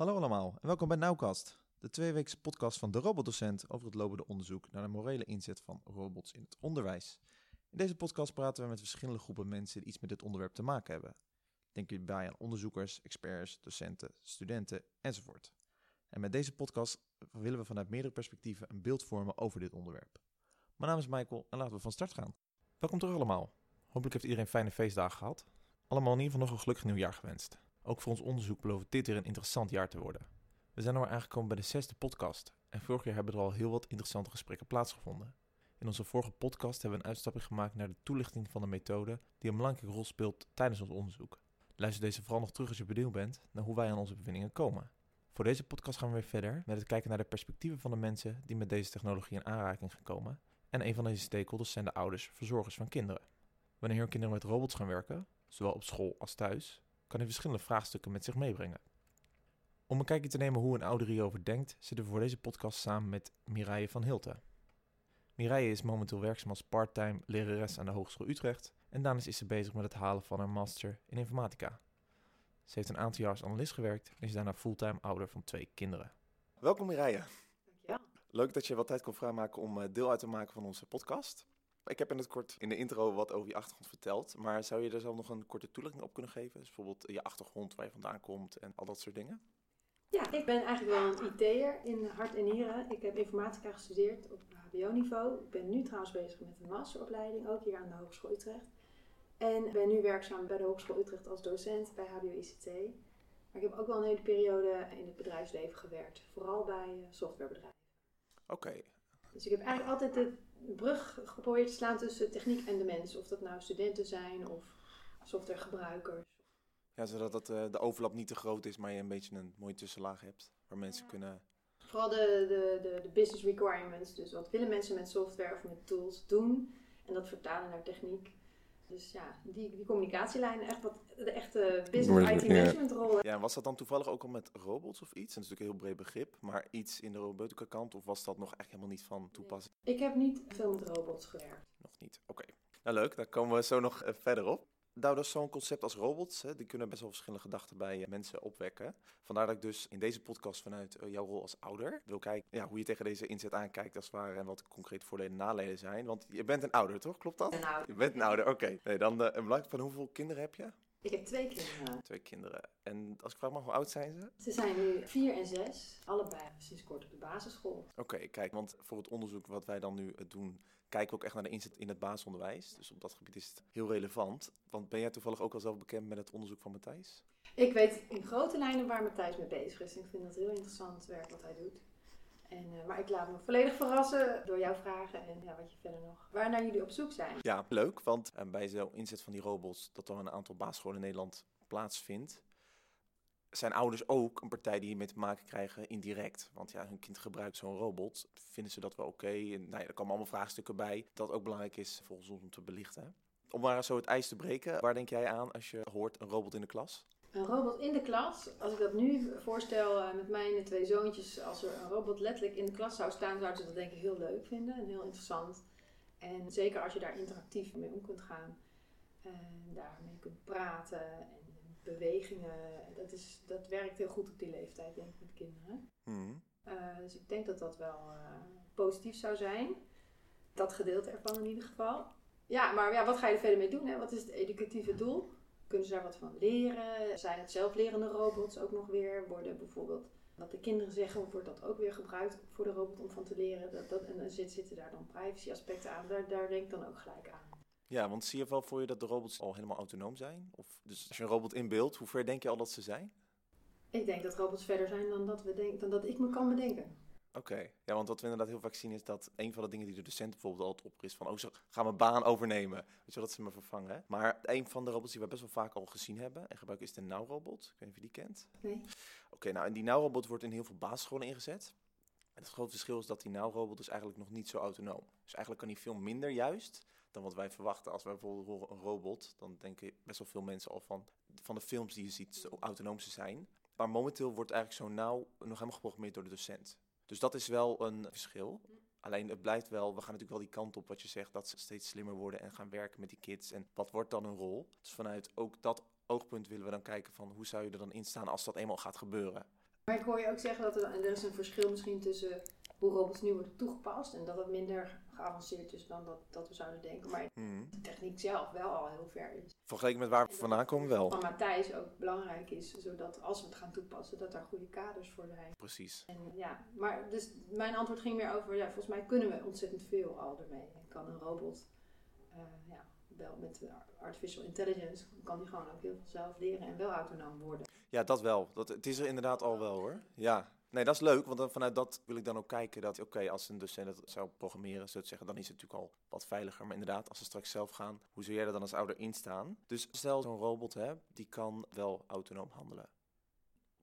Hallo allemaal en welkom bij Nauwkast, de tweeweekse podcast van de robotdocent over het lopende onderzoek naar de morele inzet van robots in het onderwijs. In deze podcast praten we met verschillende groepen mensen die iets met dit onderwerp te maken hebben. Denk hierbij aan onderzoekers, experts, docenten, studenten enzovoort. En met deze podcast willen we vanuit meerdere perspectieven een beeld vormen over dit onderwerp. Mijn naam is Michael en laten we van start gaan. Welkom terug allemaal. Hopelijk heeft iedereen fijne feestdagen gehad. Allemaal in ieder geval nog een gelukkig nieuwjaar gewenst. Ook voor ons onderzoek belooft dit weer een interessant jaar te worden. We zijn er aangekomen bij de zesde podcast en vorig jaar hebben er al heel wat interessante gesprekken plaatsgevonden. In onze vorige podcast hebben we een uitstapje gemaakt naar de toelichting van de methode die een belangrijke rol speelt tijdens ons onderzoek. Luister deze vooral nog terug als je benieuwd bent naar hoe wij aan onze bevindingen komen. Voor deze podcast gaan we weer verder met het kijken naar de perspectieven van de mensen die met deze technologie in aanraking gaan komen. En een van deze stakeholders zijn de ouders, verzorgers van kinderen. Wanneer hun kinderen met robots gaan werken, zowel op school als thuis, kan hij verschillende vraagstukken met zich meebrengen. Om een kijkje te nemen hoe een ouder hierover denkt, zitten we voor deze podcast samen met Mireille van Hilten. Mireille is momenteel werkzaam als parttime lerares aan de Hogeschool Utrecht en daarnaast is ze bezig met het halen van haar master in informatica. Ze heeft een aantal jaar als analist gewerkt en is daarna fulltime ouder van twee kinderen. Welkom Mireille. Dankjewel. Leuk dat je wat tijd kon vrijmaken om eh, deel uit te maken van onze podcast. Ik heb in het kort in de intro wat over je achtergrond verteld, maar zou je er zelf nog een korte toelichting op kunnen geven? Dus bijvoorbeeld je achtergrond, waar je vandaan komt en al dat soort dingen? Ja, ik ben eigenlijk wel een IT'er in hart en nieren. Ik heb informatica gestudeerd op HBO-niveau. Ik ben nu trouwens bezig met een masteropleiding, ook hier aan de Hogeschool Utrecht. En ben nu werkzaam bij de Hogeschool Utrecht als docent bij HBO-ICT. Maar ik heb ook wel een hele periode in het bedrijfsleven gewerkt, vooral bij eh, softwarebedrijven. Oké, Dus ik heb eigenlijk altijd de brug geprobeerd te slaan tussen techniek en de mens. Of dat nou studenten zijn of softwaregebruikers. Ja, zodat dat, eh, de overlap niet te groot is, maar je een beetje een mooie tussenlaag hebt. Waar mensen Ja. kunnen... Vooral de, de, de, de business requirements. Dus wat willen mensen met software of met tools doen. En dat vertalen naar techniek. Dus ja, die, die communicatielijnen, echt wat de echte business IT management rol. Ja, en was dat dan toevallig ook al met robots of iets? Dat is natuurlijk een heel breed begrip, maar iets in de robotica kant? Of was dat nog echt helemaal niet van toepassing? Ik heb niet veel met robots gewerkt. Nog niet. Oké. Nou leuk, daar komen we zo nog eh, verder op. Nou, dat is zo'n concept als robots, hè, die kunnen best wel verschillende gedachten bij eh, mensen opwekken. Vandaar dat ik dus in deze podcast vanuit eh, jouw rol als ouder wil kijken ja, hoe je tegen deze inzet aankijkt als het ware en wat de concrete voordelen en nadelen zijn. Want je bent een ouder, toch? Klopt dat? Je bent een ouder, oké. Nee, dan eh, een belangrijk van hoeveel kinderen heb je? ik heb twee kinderen. Twee kinderen. En als ik vraag mag, hoe oud zijn ze? Ze zijn nu vier en zes. Allebei sinds kort op de basisschool. Oké, kijk, want voor het onderzoek wat wij dan nu doen, kijken we ook echt naar de inzet in het basisonderwijs. Dus op dat gebied is het heel relevant. Want ben jij toevallig ook al zelf bekend met het onderzoek van Matthijs? Ik weet in grote lijnen waar Matthijs mee bezig is. Ik vind dat heel interessant werk wat hij doet. En, eh, maar ik laat me volledig verrassen door jouw vragen en ja, wat je verder nog. Waar naar jullie op zoek zijn. Ja, leuk, want eh, bij zo'n inzet van die robots, dat dan een aantal basisscholen in Nederland plaatsvindt, zijn ouders ook een partij die hiermee te maken krijgen indirect. Want ja, hun kind gebruikt zo'n robot, vinden ze dat wel oké? Nou ja, er komen allemaal vraagstukken bij, dat ook belangrijk is volgens ons om te belichten. Om maar zo het ijs te breken, waar denk jij aan als je hoort een robot in de klas? Een robot in de klas, als ik dat nu voorstel eh, met mijn twee zoontjes, als er een robot letterlijk in de klas zou staan, zouden ze dat denk ik heel leuk vinden en heel interessant. En zeker als je daar interactief mee om kunt gaan en daarmee kunt praten en bewegingen, dat, is, dat werkt heel goed op die leeftijd denk ik met kinderen. Mhm. Eh, dus ik denk dat dat wel eh, positief zou zijn. Dat gedeelte ervan in ieder geval. Ja, maar ja, wat ga je er verder mee doen? Hè? Wat is het educatieve doel? Kunnen ze daar wat van leren? Zijn het zelflerende robots ook nog weer? Worden bijvoorbeeld wat de kinderen zeggen, wordt dat ook weer gebruikt voor de robot om van te leren? Dat, dat, en dan zit, zitten daar dan privacy aspecten aan. Daar, daar denk ik dan ook gelijk aan. Ja, want zie je wel voor je dat de robots al helemaal autonoom zijn? Of, dus als je een robot inbeeldt, hoe ver denk je al dat ze zijn? Ik denk dat robots verder zijn dan dat, we denk, dan dat ik me kan bedenken. Oké, ja, want wat we inderdaad heel vaak zien is dat een van de dingen die de docent bijvoorbeeld altijd op is van, oh, ze gaan mijn baan overnemen. Weet je wel, dat ze me vervangen. hè? Maar een van de robots die we best wel vaak al gezien hebben en gebruiken is de Now-robot. Ik weet niet of je die kent. Nee? Oké, nou, en die Now-robot wordt in heel veel basisscholen ingezet. Het grote verschil is dat die Now-robot dus eigenlijk nog niet zo autonoom. Dus eigenlijk kan hij veel minder juist dan wat wij verwachten. Als wij bijvoorbeeld horen een robot, dan denken best wel veel mensen al van, van de films die je ziet, zo autonoom ze zijn. Maar momenteel wordt eigenlijk zo'n Now nog helemaal geprogrammeerd door de docent. Dus dat is wel een verschil. Alleen het blijft wel, we gaan natuurlijk wel die kant op wat je zegt, dat ze steeds slimmer worden en gaan werken met die kids. En wat wordt dan een rol? Dus vanuit ook dat oogpunt willen we dan kijken van hoe zou je er dan in staan als dat eenmaal gaat gebeuren. Maar ik hoor je ook zeggen dat er, er is een verschil misschien tussen hoe robots nu worden toegepast en dat het minder geavanceerd is dan dat, dat we zouden denken. Maar Mhm. de techniek zelf wel al heel ver is. Vergeleken met waar we vandaan komen wel. Van Matthijs ook belangrijk is, zodat als we het gaan toepassen, dat daar goede kaders voor zijn. Precies. En ja, maar dus mijn antwoord ging meer over, ja, volgens mij kunnen we ontzettend veel al ermee. En kan een robot, eh, ja, wel met artificial intelligence, kan die gewoon ook heel veel zelf leren en wel autonoom worden. Ja, dat wel. Dat, het is er inderdaad al wel hoor. Ja. Nee, dat is leuk, want vanuit dat wil ik dan ook kijken dat, oké, als een docent het zou programmeren, zou zeggen, dan is het natuurlijk al wat veiliger. Maar inderdaad, als ze straks zelf gaan, hoe zou jij er dan als ouder in staan? Dus stel zo'n robot, hè, die kan wel autonoom handelen.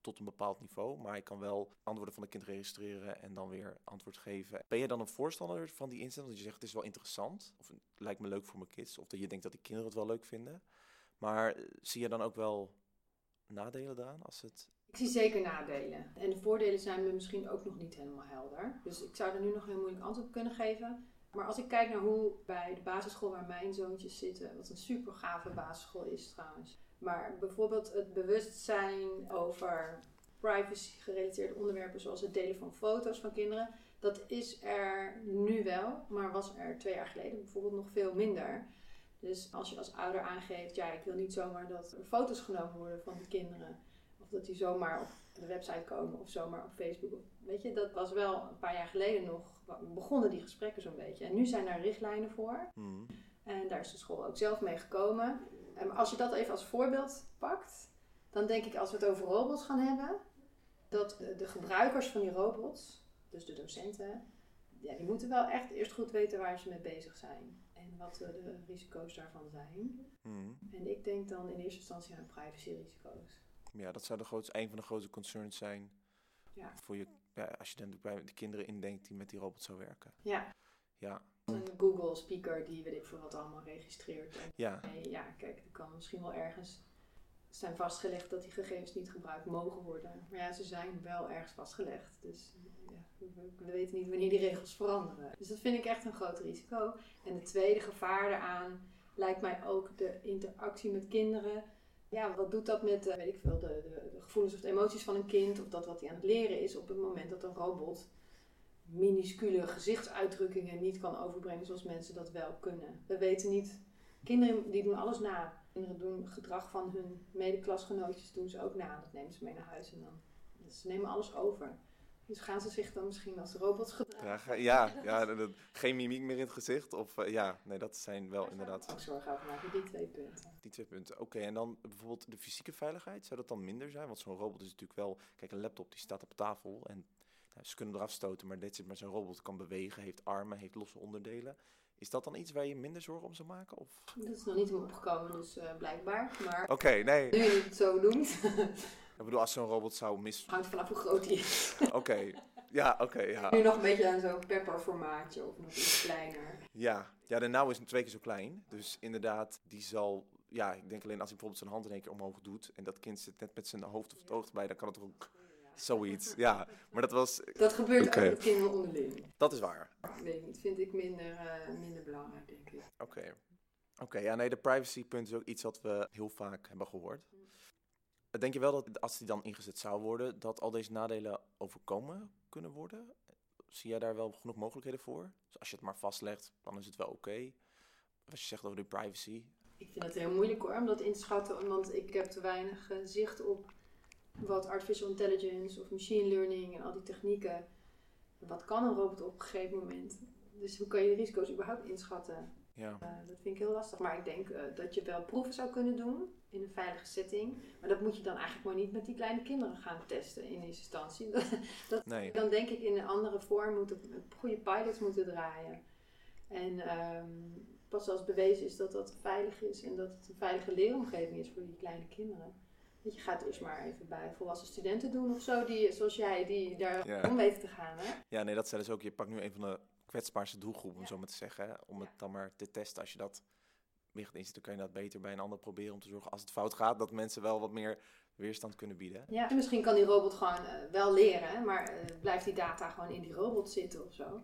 Tot een bepaald niveau, maar hij kan wel antwoorden van het kind registreren en dan weer antwoord geven. Ben je dan een voorstander van die instelling? Dat je zegt, het is wel interessant, of het lijkt me leuk voor mijn kids, of dat je denkt dat die kinderen het wel leuk vinden. Maar eh, zie je dan ook wel nadelen eraan als het Ik zie zeker nadelen. En de voordelen zijn me misschien ook nog niet helemaal helder. Dus ik zou er nu nog heel moeilijk antwoord op kunnen geven. Maar als ik kijk naar hoe bij de basisschool waar mijn zoontjes zitten, wat een super gave basisschool is trouwens. Maar bijvoorbeeld het bewustzijn over privacy gerelateerde onderwerpen zoals het delen van foto's van kinderen. Dat is er nu wel, maar was er twee jaar geleden bijvoorbeeld nog veel minder. Dus als je als ouder aangeeft, ja ik wil niet zomaar dat er foto's genomen worden van de kinderen. Of dat die zomaar op de website komen of zomaar op Facebook. Weet je, dat was wel een paar jaar geleden nog, begonnen die gesprekken zo'n beetje. En nu zijn daar richtlijnen voor. Hmm. En daar is de school ook zelf mee gekomen. Als je dat even als voorbeeld pakt, dan denk ik als we het over robots gaan hebben, dat de, gebruikers van die robots, dus de docenten, ja, die moeten wel echt eerst goed weten waar ze mee bezig zijn. En wat de risico's daarvan zijn. Hmm. En ik denk dan in eerste instantie aan privacyrisico's. Ja, dat zou de grootste, een van de grootste concerns zijn Ja. voor je, ja, als je dan bij de kinderen indenkt die met die robot zou werken. Ja, Ja, een Google speaker die weet ik veel wat allemaal registreert. En ja, Nee, ja, kijk, er kan misschien wel ergens zijn vastgelegd dat die gegevens niet gebruikt mogen worden. Maar ja, ze zijn wel ergens vastgelegd. Dus ja, we, we weten niet wanneer die regels veranderen. Dus dat vind ik echt een groot risico. En het tweede gevaar daaraan lijkt mij ook de interactie met kinderen. Ja, wat doet dat met, eh, weet ik veel, de, de, de gevoelens of de emoties van een kind? Of dat wat hij aan het leren is op het moment dat een robot minuscule gezichtsuitdrukkingen niet kan overbrengen zoals mensen dat wel kunnen. We weten niet. Kinderen die doen alles na. Kinderen doen gedrag van hun medeklasgenootjes doen ze ook na. Dat nemen ze mee naar huis en dan. Dus ze nemen alles over. Dus gaan ze zich dan misschien als robots gedragen? ja, ga- ja, ja geen mimiek meer in het gezicht. Of eh, ja, nee, dat zijn wel Daar zou ik inderdaad ook zorgen over maken, die twee punten. die twee punten. Oké, en dan bijvoorbeeld de fysieke veiligheid, zou dat dan minder zijn? Want zo'n robot is natuurlijk wel, kijk, een laptop die staat op tafel en ze kunnen eraf stoten, maar dit zit maar zo'n robot kan bewegen, heeft armen, heeft losse onderdelen. Is dat dan iets waar je minder zorgen om zou maken? Of? Dat is nog niet opgekomen, dus eh, blijkbaar. Maar Oké, nee. nu je het zo noemt, Ik bedoel, als zo'n robot zou mis... hangt vanaf hoe groot die is. Oké, ja, oké, ja. Nu nog een beetje aan zo'n pepper formaatje of nog iets kleiner. Ja, ja de nauw is twee keer zo klein. Dus inderdaad, die zal... Ja, ik denk alleen als hij bijvoorbeeld zijn hand in één keer omhoog doet... en dat kind zit net met zijn hoofd of het oog erbij... dan kan het ook zoiets. Ja, maar dat was... Dat gebeurt Oké. ook met kinderen onderling. Dat is waar. Ik niet, vind ik minder, eh, minder belangrijk, denk ik. Oké. Oké, ja, nee, de privacy-punt is ook iets wat we heel vaak hebben gehoord. Denk je wel dat als die dan ingezet zou worden... dat al deze nadelen overkomen kunnen worden? Zie jij daar wel genoeg mogelijkheden voor? Dus als je het maar vastlegt, dan is het wel oké. Als je zegt over de privacy... Ik vind het heel moeilijk hoor, om dat in te schatten, want ik heb te weinig eh, zicht op wat artificial intelligence of machine learning en al die technieken, wat kan een robot op een gegeven moment? Dus hoe kan je de risico's überhaupt inschatten? Ja. Eh, dat vind ik heel lastig. Maar ik denk eh, dat je wel proeven zou kunnen doen in een veilige setting. Maar dat moet je dan eigenlijk maar niet met die kleine kinderen gaan testen in eerste instantie. dat, Nee. dan denk ik in een andere vorm moeten goede pilots moeten draaien. En ehm, pas als bewezen is dat dat veilig is en dat het een veilige leeromgeving is voor die kleine kinderen. Dat je gaat eerst maar even bij volwassen studenten doen of zo, die, zoals jij, die daar Ja. om weten te gaan. Hè? Ja, nee, dat zei dus ook. Je pakt nu een van de kwetsbaarste doelgroepen, om Ja. zo maar te zeggen. hè, Om het dan maar te testen. Als je dat meer gaat inzetten, kan je dat beter bij een ander proberen. Om te zorgen, als het fout gaat, dat mensen wel wat meer weerstand kunnen bieden. Ja, en misschien kan die robot gewoon eh, wel leren, maar eh, blijft die data gewoon in die robot zitten of zo.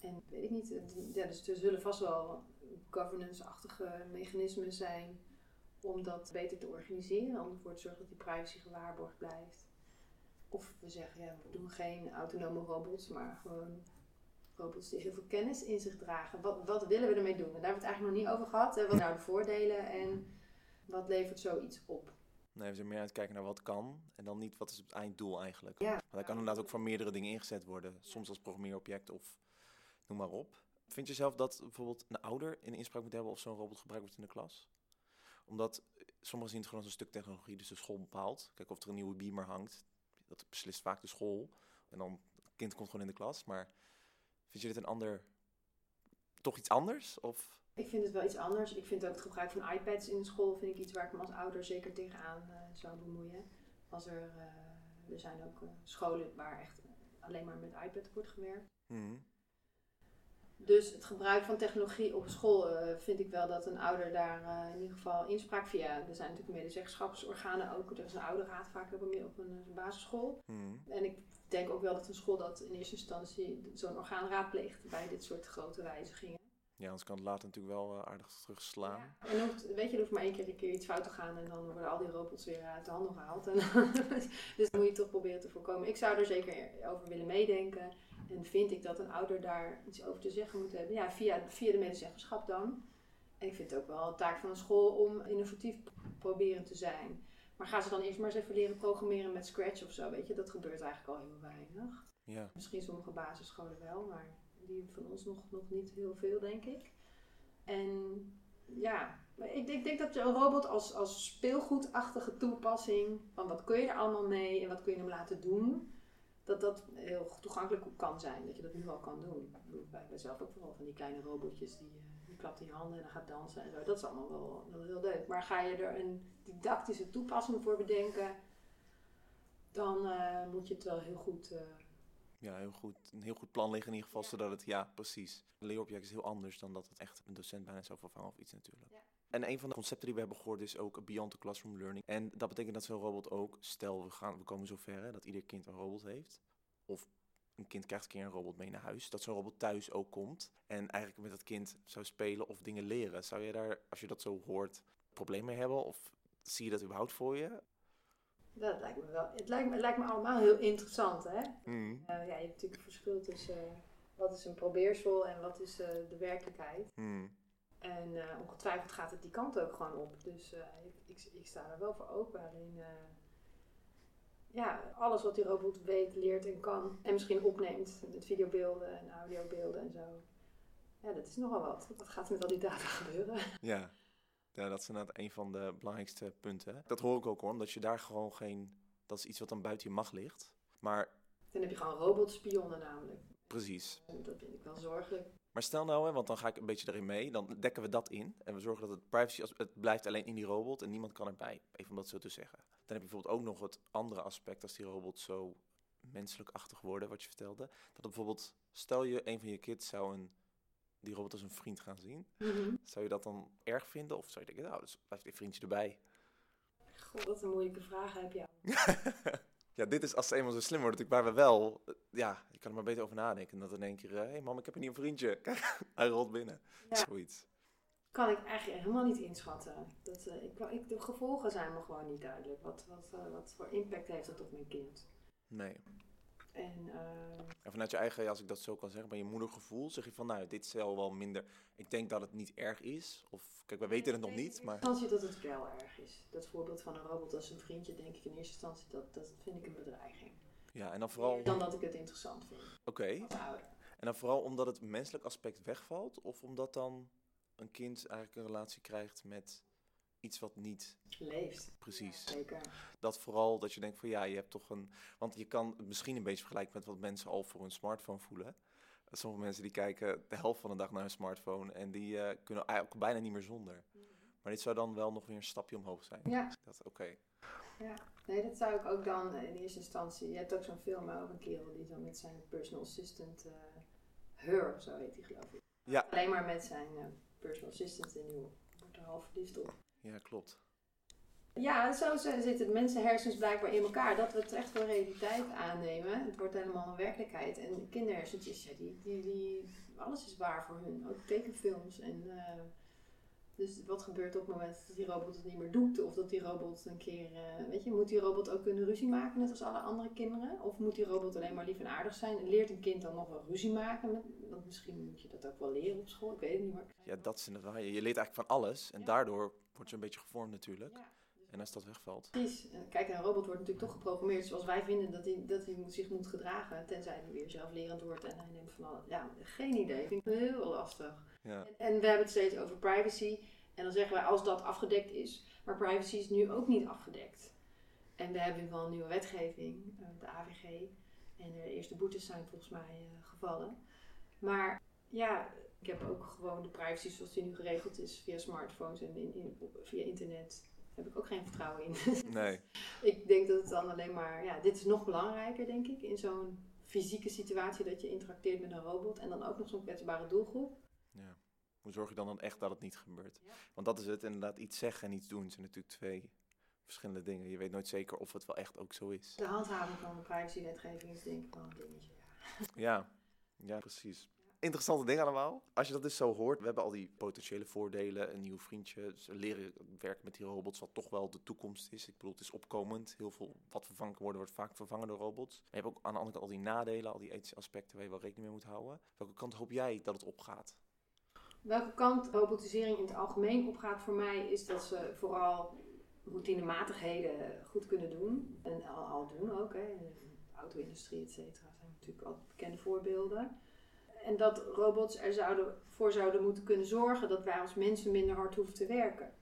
En weet ik niet, eh, ja, dus er zullen vast wel governance-achtige mechanismen zijn om dat beter te organiseren, om ervoor te zorgen dat die privacy gewaarborgd blijft. Of we zeggen, ja, we doen geen autonome robots, maar gewoon robots die heel veel kennis in zich dragen. Wat, wat willen we ermee doen? En daar hebben we het eigenlijk nog niet over gehad. Hè? Wat zijn nou de voordelen en wat levert zoiets op? Nee, we zijn meer aan het kijken naar wat kan en dan niet wat is het einddoel eigenlijk. Ja. Want hij kan inderdaad ook voor meerdere dingen ingezet worden. Soms als programmeerobject of noem maar op. Vind je zelf dat bijvoorbeeld een ouder in inspraak moet hebben of zo'n robot gebruikt wordt in de klas? Omdat sommigen zien het gewoon als een stuk technologie, dus de school bepaalt. Kijk of er een nieuwe beamer hangt. Dat beslist vaak de school. En dan het kind komt gewoon in de klas. Maar vind je dit een ander, toch iets anders? Of Ik vind het wel iets anders. Ik vind ook het gebruik van iPads in de school vind ik iets waar ik me als ouder zeker tegenaan eh, zou bemoeien. Als er, eh, er zijn ook eh, scholen waar echt alleen maar met iPad wordt gewerkt. Hmm. Dus het gebruik van technologie op school eh, vind ik wel dat een ouder daar eh, in ieder geval inspraak via. Er zijn natuurlijk medezeggenschapsorganen ook. Er is een ouderraad vaak op een, op een eh, basisschool. Hmm. En ik denk ook wel dat een school dat in eerste instantie zo'n orgaan raadpleegt bij dit soort grote wijzigingen. Ja, anders kan het later natuurlijk wel aardig terugslaan. Ja. En hoeft, weet je, er hoeft maar één keer, een keer iets fout te gaan en dan worden al die robots weer uit de handel gehaald. En dus dat moet je toch proberen te voorkomen. Ik zou er zeker over willen meedenken. En vind ik dat een ouder daar iets over te zeggen moet hebben. Ja, via, via de medezeggenschap dan. En ik vind het ook wel een taak van een school om innovatief proberen te zijn. Maar gaan ze dan eerst maar eens even leren programmeren met Scratch of zo, weet je? Dat gebeurt eigenlijk al heel weinig. Ja. Misschien sommige basisscholen wel, maar die van ons nog, nog niet heel veel, denk ik. En ja, ik, ik denk dat een robot als, als speelgoedachtige toepassing, van wat kun je er allemaal mee en wat kun je hem laten doen, dat dat heel toegankelijk kan zijn. Dat je dat nu al kan doen. Ik wij zelf ook vooral van die kleine robotjes die, eh, die klapt in je handen en dan gaat dansen en zo. Dat is allemaal wel, wel heel leuk. Maar ga je er een didactische toepassing voor bedenken, dan eh, moet je het wel heel goed... eh, Ja, heel goed. Een heel goed plan liggen in ieder geval, Ja. zodat het, ja, precies. Een leerobject is heel anders dan dat het echt een docent bijna zou vervangen of iets natuurlijk. Ja. En een van de concepten die we hebben gehoord is ook beyond the classroom learning. En dat betekent dat zo'n robot ook, stel we, gaan, we komen zover hè, dat ieder kind een robot heeft. Of een kind krijgt een keer een robot mee naar huis. Dat zo'n robot thuis ook komt. En eigenlijk met dat kind zou spelen of dingen leren. Zou je daar, als je dat zo hoort, probleem mee hebben? Of zie je dat überhaupt voor je? Dat lijkt me wel. Het lijkt me, het lijkt me allemaal heel interessant, hè? Hmm. Eh, ja, je hebt natuurlijk een verschil tussen eh, wat is een probeersel en wat is eh, de werkelijkheid. Hmm. En eh, ongetwijfeld gaat het die kant ook gewoon op. Dus eh, ik, ik, ik sta er wel voor open. Alleen, eh, ja, alles wat die robot weet, leert en kan. En misschien opneemt met videobeelden en audiobeelden en zo. Ja, dat is nogal wat. Wat gaat er met al die data gebeuren? Ja. ja, dat is inderdaad een van de belangrijkste punten. Dat hoor ik ook hoor, omdat je daar gewoon geen... Dat is iets wat dan buiten je macht ligt. Maar Dan heb je gewoon robotspionnen namelijk. precies. Dat vind ik wel zorgelijk. Maar stel nou, hè, want dan ga ik een beetje erin mee. Dan dekken we dat in. En we zorgen dat het privacy... Als, het blijft alleen in die robot en niemand kan erbij. Even om dat zo te zeggen. Dan heb je bijvoorbeeld ook nog het andere aspect... als die robots zo menselijkachtig worden, wat je vertelde. Dat bijvoorbeeld... Stel je, een van je kids zou een, die robot als een vriend gaan zien. Zou je dat dan erg vinden? Of zou je denken, nou, dus blijft die vriendje erbij? God, wat een moeilijke vraag heb je. ja, dit is als ze eenmaal zo slim natuurlijk waar we wel, eh, ja, je kan er maar beter over nadenken. Dat in één keer, hé hey mam, ik heb een nieuw vriendje. Kijk, hij rolt binnen. Ja. Zoiets. Kan ik eigenlijk helemaal niet inschatten. Dat, eh, ik, ik, de gevolgen zijn me gewoon niet duidelijk. Wat, wat, eh, wat voor impact heeft dat op mijn kind? Nee. En eh, En vanuit je eigen, als ik dat zo kan zeggen, bij je moedergevoel, zeg je van, nou, dit is wel minder. Ik denk dat het niet erg is. Of, kijk, we weten het nog niet, maar... In eerste instantie dat het wel erg is. Dat voorbeeld van een robot als een vriendje, denk ik in eerste instantie, dat, dat vind ik een bedreiging. Ja, en dan vooral, Dan dat ik het interessant vind oké. En dan vooral omdat het menselijk aspect wegvalt, of omdat dan een kind eigenlijk een relatie krijgt met iets wat niet Leeft. precies. Zeker. dat vooral dat je denkt van ja, je hebt toch een. Want je kan het misschien een beetje vergelijken met wat mensen al voor hun smartphone voelen. Sommige mensen die kijken de helft van de dag naar hun smartphone en die eh, kunnen eigenlijk bijna niet meer zonder. Maar dit zou dan wel nog weer een stapje omhoog zijn. Ja. Dat oké. Ja, nee, dat zou ik ook dan in eerste instantie. Je hebt ook zo'n film over een kerel die dan met zijn personal assistant, eh Her, zo heet hij geloof ik. Ja. Alleen maar met zijn eh, personal assistant en die wordt er half verliefd op. Ja, klopt. Ja, zo zitten mensenhersens blijkbaar in elkaar. Dat we het echt voor realiteit aannemen. Het wordt helemaal een werkelijkheid. En kinderhersentjes, ja, die, die, die, alles is waar voor hun. Ook tekenfilms en... eh, Dus wat gebeurt op het moment dat die robot het niet meer doet? Of dat die robot een keer, eh, weet je, moet die robot ook kunnen ruzie maken, net als alle andere kinderen? Of moet die robot alleen maar lief en aardig zijn? Leert een kind dan nog wel ruzie maken? Met, want misschien moet je dat ook wel leren op school, ik weet het niet. Maar... Ja, dat is inderdaad je leert eigenlijk van alles en daardoor wordt je een beetje gevormd natuurlijk. Ja. En als dat wegvalt. Precies. En Kijk, een robot wordt natuurlijk toch geprogrammeerd zoals wij vinden dat hij, dat hij moet- zich moet gedragen. Tenzij hij weer zelflerend wordt en hij neemt van alles. Ja, geen idee. Vind ik heel lastig. Ja. En, en we hebben het steeds over privacy. En dan zeggen wij als dat afgedekt is. Maar privacy is nu ook niet afgedekt. En we hebben wel een nieuwe wetgeving, eh, de AVG. En de eerste boetes zijn volgens mij eh, gevallen. Maar ja, ik heb ook gewoon de privacy zoals die nu geregeld is via smartphones en in, in, via internet. Heb ik ook geen vertrouwen in. Nee. ik denk dat het dan alleen maar, ja, dit is nog belangrijker denk ik. In zo'n fysieke situatie dat je interacteert met een robot. En dan ook nog zo'n kwetsbare doelgroep. Ja. Hoe zorg je dan, dan echt dat het niet gebeurt? Ja. Want dat is het, inderdaad, iets zeggen en iets doen zijn natuurlijk twee verschillende dingen. Je weet nooit zeker of het wel echt ook zo is. De handhaving van de privacywetgeving is denk ik wel een dingetje. Ja. Ja, ja, precies. Interessante dingen allemaal. Als je dat dus zo hoort, we hebben al die potentiële voordelen, een nieuw vriendje, dus leren werken met die robots, wat toch wel de toekomst is. Ik bedoel, het is opkomend. Heel veel wat vervangen worden, wordt vaak vervangen door robots. Maar je hebt ook aan de andere kant al die nadelen, al die ethische aspecten waar je wel rekening mee moet houden. Welke kant hoop jij dat het opgaat? Welke kant robotisering in het algemeen opgaat voor mij is dat ze vooral routinematigheden goed kunnen doen. En al, al doen ook. Hè. De auto-industrie, et cetera, zijn natuurlijk altijd bekende voorbeelden. En dat robots er zouden, voor zouden moeten kunnen zorgen dat wij als mensen minder hard hoeven te werken.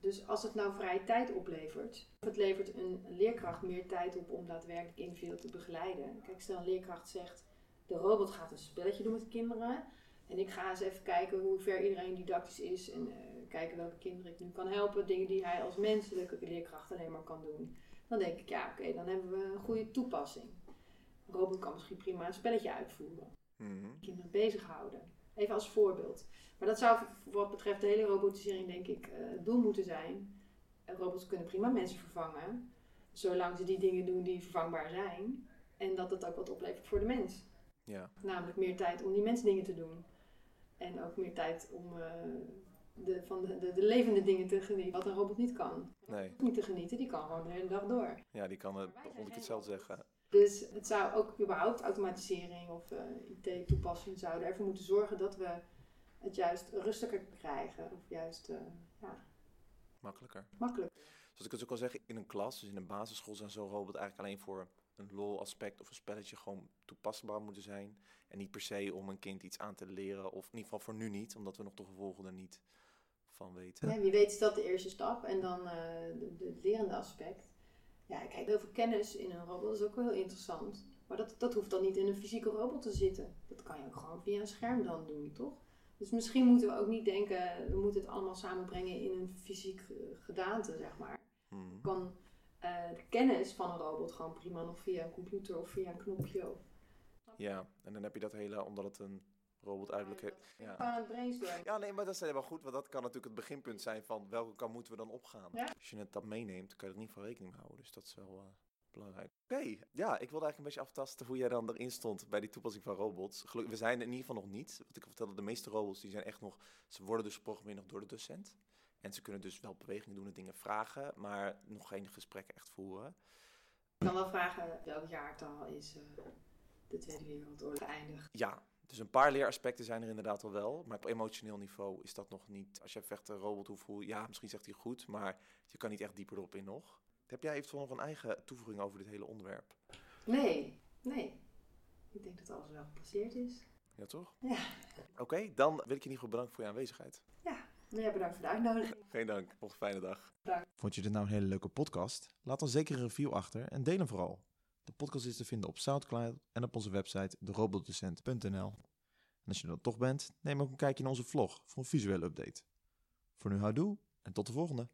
Dus als het nou vrije tijd oplevert, of het levert een leerkracht meer tijd op om daadwerkelijk individueel te begeleiden. Kijk, stel een leerkracht zegt, de robot gaat een spelletje doen met de kinderen. En ik ga eens even kijken hoe ver iedereen didactisch is. En eh, kijken welke kinderen ik nu kan helpen. Dingen die hij als menselijke leerkracht alleen maar kan doen. Dan denk ik, ja oké, dan hebben we een goede toepassing. Robot kan misschien prima een spelletje uitvoeren. Mhm. Kinderen bezighouden. Even als voorbeeld. Maar dat zou wat betreft de hele robotisering denk ik eh, het doel moeten zijn. Robots kunnen prima mensen vervangen. Zolang ze die dingen doen die vervangbaar zijn. En dat het ook wat oplevert voor de mens. Ja, Namelijk meer tijd om die mensdingen te doen. En ook meer tijd om eh, de, van de, de, de levende dingen te genieten. Wat een robot niet kan. nee. Niet te genieten, die kan gewoon de hele dag door. Ja, die kan het, vond ik hetzelfde robots. zeggen. Dus het zou ook überhaupt automatisering of eh, IT-toepassing zouden ervoor moeten zorgen dat we het juist rustiger krijgen. Of juist eh, ja, Makkelijker. makkelijk. Zoals ik het ook al zeg, in een klas, dus in een basisschool, zijn zo'n robot eigenlijk alleen voor een lol aspect of een spelletje gewoon toepasbaar moeten zijn. En niet per se om een kind iets aan te leren, of in ieder geval voor nu niet, omdat we nog de gevolgen er niet van weten. Ja, wie weet is dat de eerste stap. En dan eh, het lerende aspect. Ja, kijk, heel veel kennis in een robot is ook wel heel interessant. Maar dat, dat hoeft dan niet in een fysieke robot te zitten. Dat kan je ook gewoon via een scherm dan doen, toch? Dus misschien moeten we ook niet denken, we moeten het allemaal samenbrengen in een fysiek eh, gedaante, zeg maar. Mhm. kan eh, de kennis van een robot gewoon prima nog via een computer of via een knopje. Of, Ja, en dan heb je dat hele, omdat het een uiterlijk heeft. Ja. Gewoon aan het brainstormen. ja, nee, maar dat is helemaal goed, want dat kan natuurlijk het beginpunt zijn van welke kant moeten we dan opgaan. Ja. Als je het dat meeneemt, kan je er niet van rekening mee houden, dus dat is wel... eh, Belangrijk. Oké, ja, ik wilde eigenlijk een beetje aftasten hoe jij dan erin stond bij die toepassing van robots. Gelukkig, we zijn er in ieder geval nog niet. Wat ik al vertelde, de meeste robots die zijn echt nog, ze worden dus geprogrammeerd nog door de docent. En ze kunnen dus wel bewegingen doen en dingen vragen, maar nog geen gesprekken echt voeren. Ik kan wel vragen welk jaartal is eh, de Tweede Wereldoorlog geëindigd. Ja, dus een paar leeraspecten zijn er inderdaad al wel, maar op emotioneel niveau is dat nog niet. Als je vecht een robot hoe voel, ja, misschien zegt hij goed, maar je kan niet echt dieper erop in nog. Heb jij eventueel nog een eigen toevoeging over dit hele onderwerp? Nee, nee. Ik denk dat alles wel gepasseerd is. Ja, toch? Ja. Oké, dan wil ik je in ieder geval bedanken voor je aanwezigheid. Maar ja, bedankt voor de uitnodiging. Geen dank. Nog een fijne dag. Vond je dit nou een hele leuke podcast? Laat dan zeker een review achter en deel hem vooral. De podcast is te vinden op Soundcloud en op onze website derobotdocent.nl. En als je er dan toch bent, neem ook een kijkje in onze vlog voor een visuele update. Voor nu houdoe en tot de volgende.